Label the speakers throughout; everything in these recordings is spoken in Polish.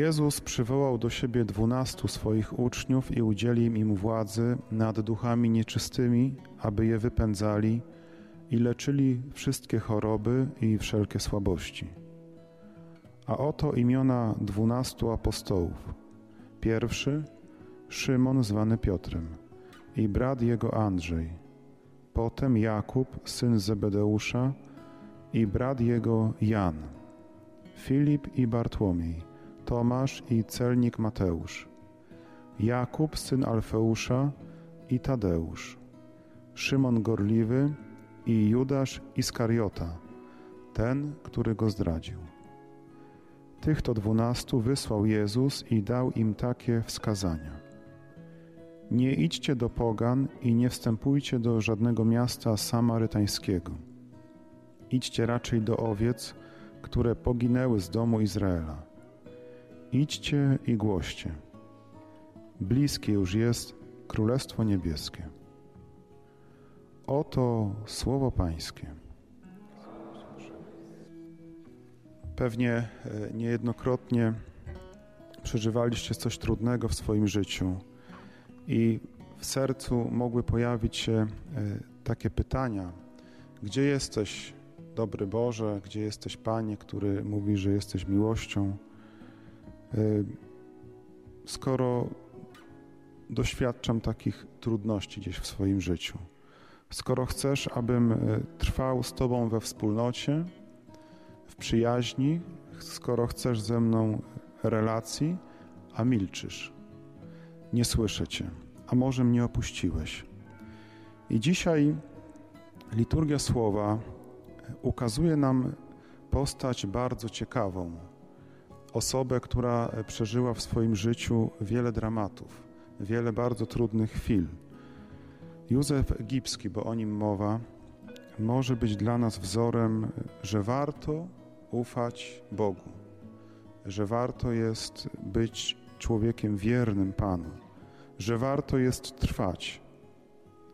Speaker 1: Jezus przywołał do siebie dwunastu swoich uczniów i udzielił im władzy nad duchami nieczystymi, aby je wypędzali i leczyli wszystkie choroby i wszelkie słabości. A oto imiona dwunastu apostołów. Pierwszy Szymon zwany Piotrem i brat jego Andrzej. Potem Jakub, syn Zebedeusza i brat jego Jan. Filip i Bartłomiej Tomasz i celnik Mateusz, Jakub, syn Alfeusza i Tadeusz, Szymon Gorliwy i Judasz Iskariota, ten, który go zdradził. Tych to dwunastu wysłał Jezus i dał im takie wskazania. Nie idźcie do pogan i nie wstępujcie do żadnego miasta samarytańskiego. Idźcie raczej do owiec, które poginęły z domu Izraela. Idźcie i głoście. Bliskie już jest Królestwo Niebieskie. Oto słowo Pańskie. Pewnie e, niejednokrotnie przeżywaliście coś trudnego w swoim życiu i w sercu mogły pojawić się e, takie pytania: Gdzie jesteś, dobry Boże? Gdzie jesteś, Panie, który mówi, że jesteś miłością? Y, skoro doświadczam takich trudności gdzieś w swoim życiu, skoro chcesz, abym y, trwał z Tobą we wspólnocie, w przyjaźni, skoro chcesz ze mną relacji, a milczysz, nie słyszę Cię, a może mnie opuściłeś. I dzisiaj liturgia słowa ukazuje nam postać bardzo ciekawą, osobę, która przeżyła w swoim życiu wiele dramatów, wiele bardzo trudnych chwil. Józef Egipski, bo o nim mowa, może być dla nas wzorem, że warto ufać Bogu, że warto jest być człowiekiem wiernym Panu, że warto jest trwać,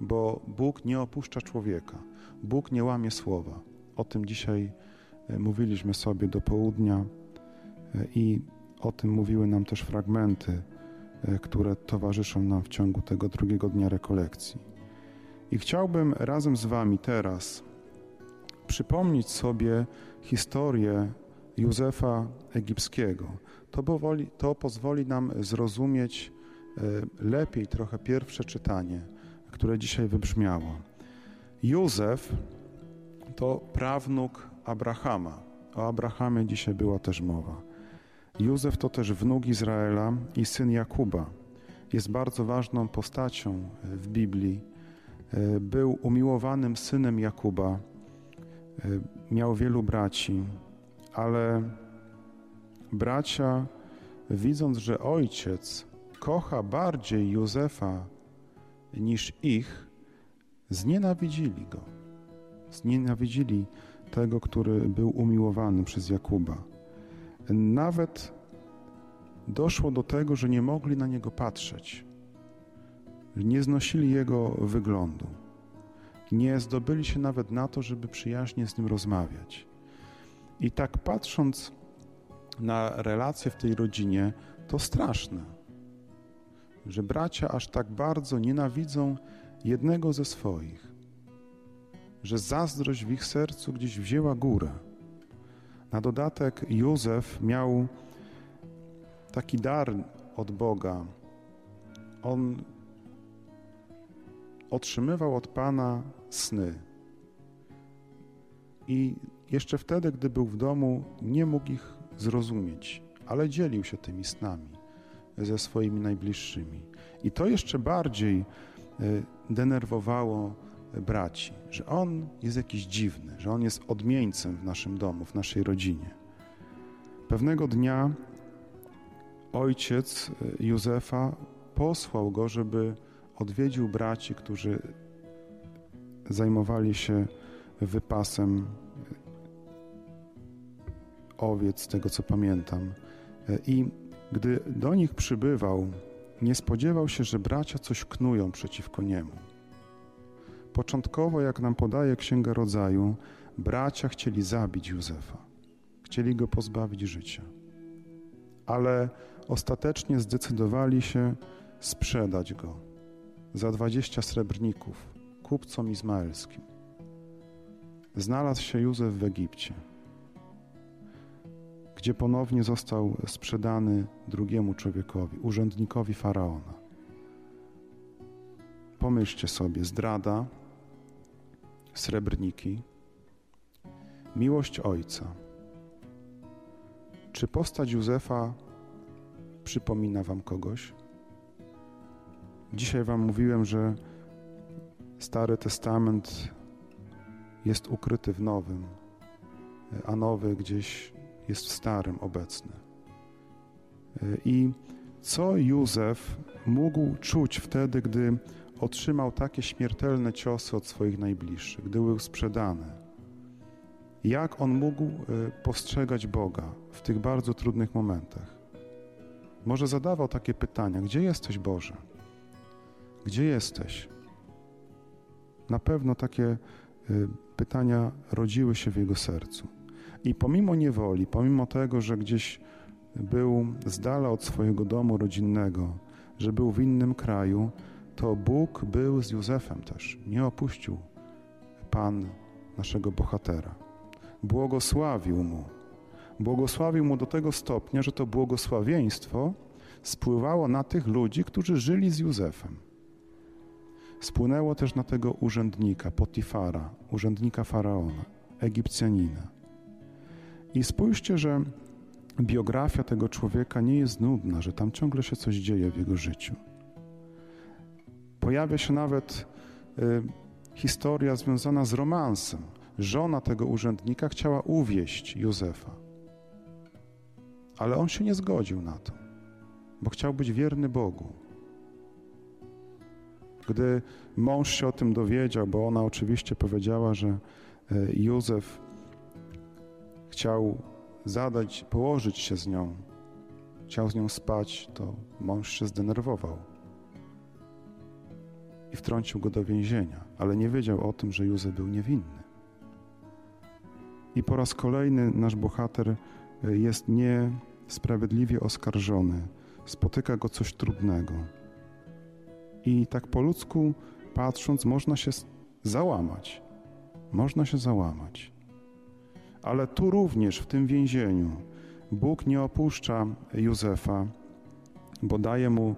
Speaker 1: bo Bóg nie opuszcza człowieka, Bóg nie łamie słowa. O tym dzisiaj e, mówiliśmy sobie do południa i o tym mówiły nam też fragmenty, e, które towarzyszą nam w ciągu tego drugiego dnia rekolekcji. I chciałbym razem z Wami teraz przypomnieć sobie historię Józefa Egipskiego. To, powoli, to pozwoli nam zrozumieć e, lepiej trochę pierwsze czytanie, które dzisiaj wybrzmiało. Józef to prawnuk Abrahama. O Abrahamie dzisiaj była też mowa. Józef to też wnuk Izraela i syn Jakuba. Jest bardzo ważną postacią e, w Biblii. E, był umiłowanym synem Jakuba. E, miał wielu braci, ale bracia, widząc, że ojciec kocha bardziej Józefa niż ich, znienawidzili go. Znienawidzili tego, który był umiłowany przez Jakuba. Nawet doszło do tego, że nie mogli na niego patrzeć. Nie znosili jego wyglądu. Nie zdobyli się nawet na to, żeby przyjaźnie z nim rozmawiać. I tak patrząc na relacje w tej rodzinie, to straszne, że bracia aż tak bardzo nienawidzą jednego ze swoich, że zazdrość w ich sercu gdzieś wzięła górę. Na dodatek Józef miał taki dar od Boga. On otrzymywał od Pana sny. I jeszcze wtedy, gdy był w domu, nie mógł ich zrozumieć, ale dzielił się tymi snami ze swoimi najbliższymi. I to jeszcze bardziej e, denerwowało braci, że on jest jakiś dziwny, że on jest odmieńcem w naszym domu, w naszej rodzinie. Pewnego dnia ojciec e, Józefa posłał go, żeby odwiedził braci, którzy zajmowali się wypasem e, owiec, z tego co pamiętam. E, I gdy do nich przybywał, nie spodziewał się, że bracia coś knują przeciwko niemu. Początkowo, jak nam podaje Księga Rodzaju, bracia chcieli zabić Józefa. Chcieli go pozbawić życia. ale ostatecznie zdecydowali się sprzedać go za dwadzieścia srebrników kupcom izmaelskim. Znalazł się Józef w Egipcie, gdzie ponownie został sprzedany drugiemu człowiekowi, urzędnikowi faraona. Pomyślcie sobie, zdrada, srebrniki, miłość ojca. Czy postać Józefa przypomina wam kogoś? Dzisiaj wam mówiłem, że Stary Testament jest ukryty w Nowym, a Nowy gdzieś jest w Starym obecny. I co Józef mógł czuć wtedy, gdy otrzymał takie śmiertelne ciosy od swoich najbliższych, gdy był sprzedany? Jak on mógł e, postrzegać Boga w tych bardzo trudnych momentach? Może zadawał takie pytania: Gdzie jesteś, Boże? Gdzie jesteś? Na pewno takie e, pytania rodziły się w jego sercu. I pomimo niewoli, pomimo tego, że gdzieś był z dala od swojego domu rodzinnego, że był w innym kraju, to Bóg był z Józefem też. Nie opuścił Pan naszego bohatera. Błogosławił mu. Błogosławił mu do tego stopnia, że to błogosławieństwo spływało na tych ludzi, którzy żyli z Józefem. Spłynęło też na tego urzędnika, Potifara, urzędnika faraona, Egipcjanina. I spójrzcie, że biografia tego człowieka nie jest nudna, że tam ciągle się coś dzieje w jego życiu. Pojawia się nawet y, historia związana z romansem. Żona tego urzędnika chciała uwieść Józefa, ale on się nie zgodził na to, bo chciał być wierny Bogu. Gdy mąż się o tym dowiedział, bo ona oczywiście powiedziała, że y, Józef chciał zadać, położyć się z nią, chciał z nią spać, to mąż się zdenerwował i wtrącił go do więzienia, ale nie wiedział o tym, że Józef był niewinny. I po raz kolejny nasz bohater y, jest niesprawiedliwie oskarżony, spotyka go coś trudnego. I tak po ludzku patrząc, można się załamać. Można się załamać. Ale tu również, w tym więzieniu, Bóg nie opuszcza Józefa, bo daje mu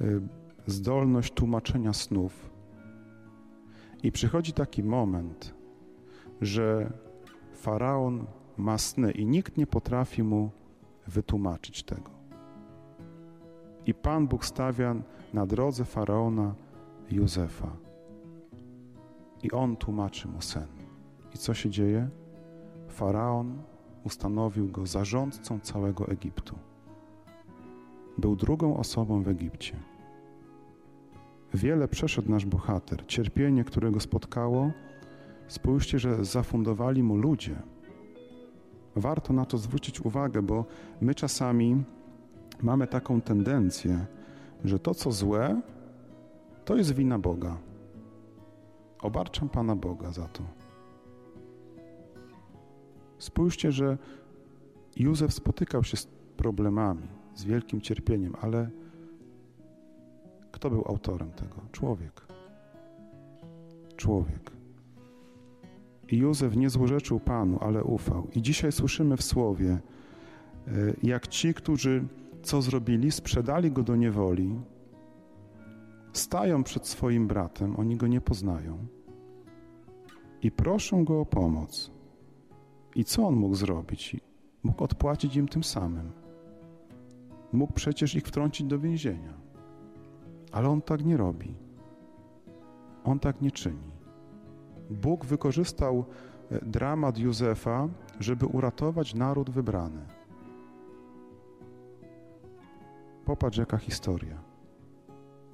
Speaker 1: y, zdolność tłumaczenia snów. I przychodzi taki moment, że faraon ma sny i nikt nie potrafi mu wytłumaczyć tego. I Pan Bóg stawia na drodze faraona Józefa. I on tłumaczy mu sen. I co się dzieje? Faraon ustanowił go zarządcą całego Egiptu. Był drugą osobą w Egipcie. Wiele przeszedł nasz bohater. Cierpienie, które go spotkało, spójrzcie, że zafundowali mu ludzie. Warto na to zwrócić uwagę, bo my czasami mamy taką tendencję, że to, co złe, to jest wina Boga. Obarczam Pana Boga za to. Spójrzcie, że Józef spotykał się z problemami, z wielkim cierpieniem, ale kto był autorem tego? Człowiek. Człowiek. I Józef nie złorzeczył Panu, ale ufał. I dzisiaj słyszymy w słowie, e, jak ci, którzy co zrobili? Sprzedali go do niewoli, stają przed swoim bratem, oni go nie poznają i proszą go o pomoc. I co on mógł zrobić? Mógł odpłacić im tym samym. Mógł przecież ich wtrącić do więzienia. Ale on tak nie robi. On tak nie czyni. Bóg wykorzystał e, dramat Józefa, żeby uratować naród wybrany. Popatrz, jaka historia.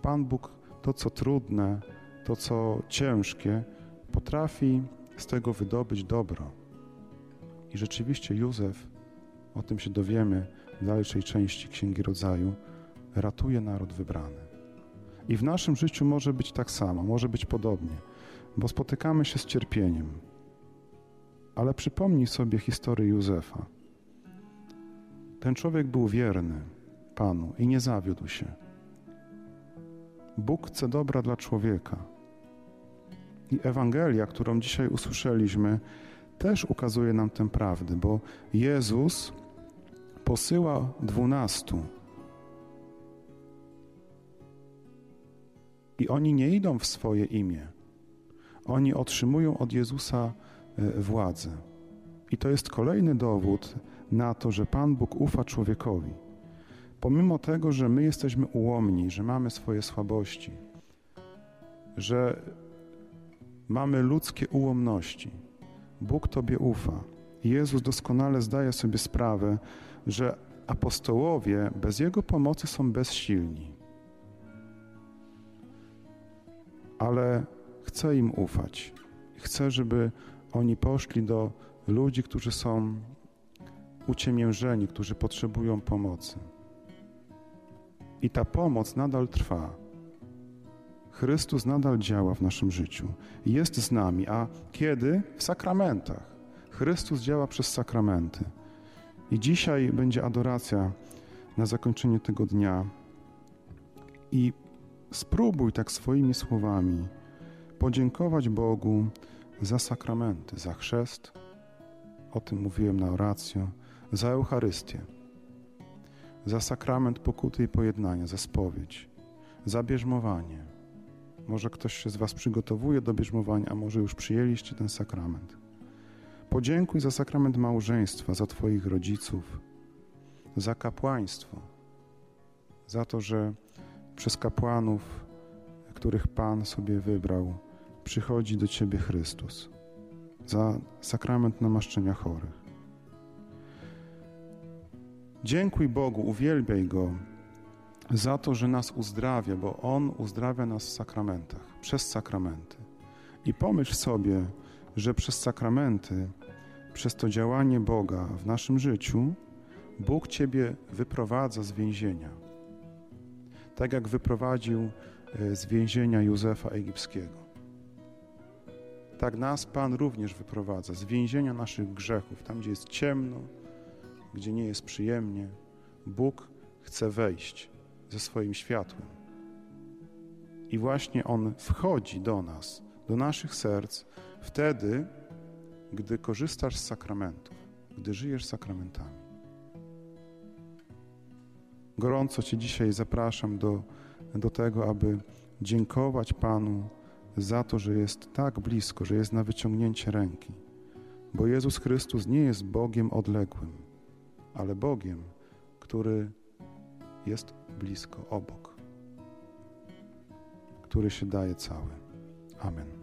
Speaker 1: Pan Bóg to, co trudne, to, co ciężkie, potrafi z tego wydobyć dobro. I rzeczywiście Józef, o tym się dowiemy w dalszej części Księgi Rodzaju, ratuje naród wybrany. I w naszym życiu może być tak samo, może być podobnie, bo spotykamy się z cierpieniem. Ale przypomnij sobie historię Józefa. Ten człowiek był wierny Panu i nie zawiódł się. Bóg chce dobra dla człowieka. I Ewangelia, którą dzisiaj usłyszeliśmy, też ukazuje nam tę prawdę, bo Jezus posyła dwunastu. I oni nie idą w swoje imię. Oni otrzymują od Jezusa e, władzę. I to jest kolejny dowód na to, że Pan Bóg ufa człowiekowi. Pomimo tego, że my jesteśmy ułomni, że mamy swoje słabości, że mamy ludzkie ułomności, Bóg Tobie ufa. Jezus doskonale zdaje sobie sprawę, że apostołowie bez Jego pomocy są bezsilni. Ale chce im ufać. Chce, żeby oni poszli do ludzi, którzy są uciemiężeni, którzy potrzebują pomocy. I ta pomoc nadal trwa. Chrystus nadal działa w naszym życiu. Jest z nami, a kiedy? W sakramentach. Chrystus działa przez sakramenty. I dzisiaj będzie adoracja na zakończenie tego dnia. I spróbuj tak swoimi słowami podziękować Bogu za sakramenty, za chrzest, o tym mówiłem na oracjo, za Eucharystię, za sakrament pokuty i pojednania, za spowiedź, za bierzmowanie. Może ktoś się z Was przygotowuje do bierzmowania, a może już przyjęliście ten sakrament. Podziękuj za sakrament małżeństwa, za Twoich rodziców, za kapłaństwo, za to, że przez kapłanów, których Pan sobie wybrał, przychodzi do Ciebie Chrystus, za sakrament namaszczenia chorych. Dziękuj Bogu, uwielbiaj Go za to, że nas uzdrawia, bo On uzdrawia nas w sakramentach, przez sakramenty. I pomyśl sobie, że przez sakramenty, przez to działanie Boga w naszym życiu, Bóg Ciebie wyprowadza z więzienia. Tak jak wyprowadził e, z więzienia Józefa Egipskiego. Tak nas Pan również wyprowadza z więzienia naszych grzechów, tam gdzie jest ciemno, gdzie nie jest przyjemnie. Bóg chce wejść ze swoim światłem. I właśnie On wchodzi do nas, do naszych serc, wtedy, gdy korzystasz z sakramentów, gdy żyjesz sakramentami. Gorąco Cię dzisiaj zapraszam do, do tego, aby dziękować Panu za to, że jest tak blisko, że jest na wyciągnięcie ręki. Bo Jezus Chrystus nie jest Bogiem odległym, ale Bogiem, który jest blisko, obok, który się daje cały. Amen.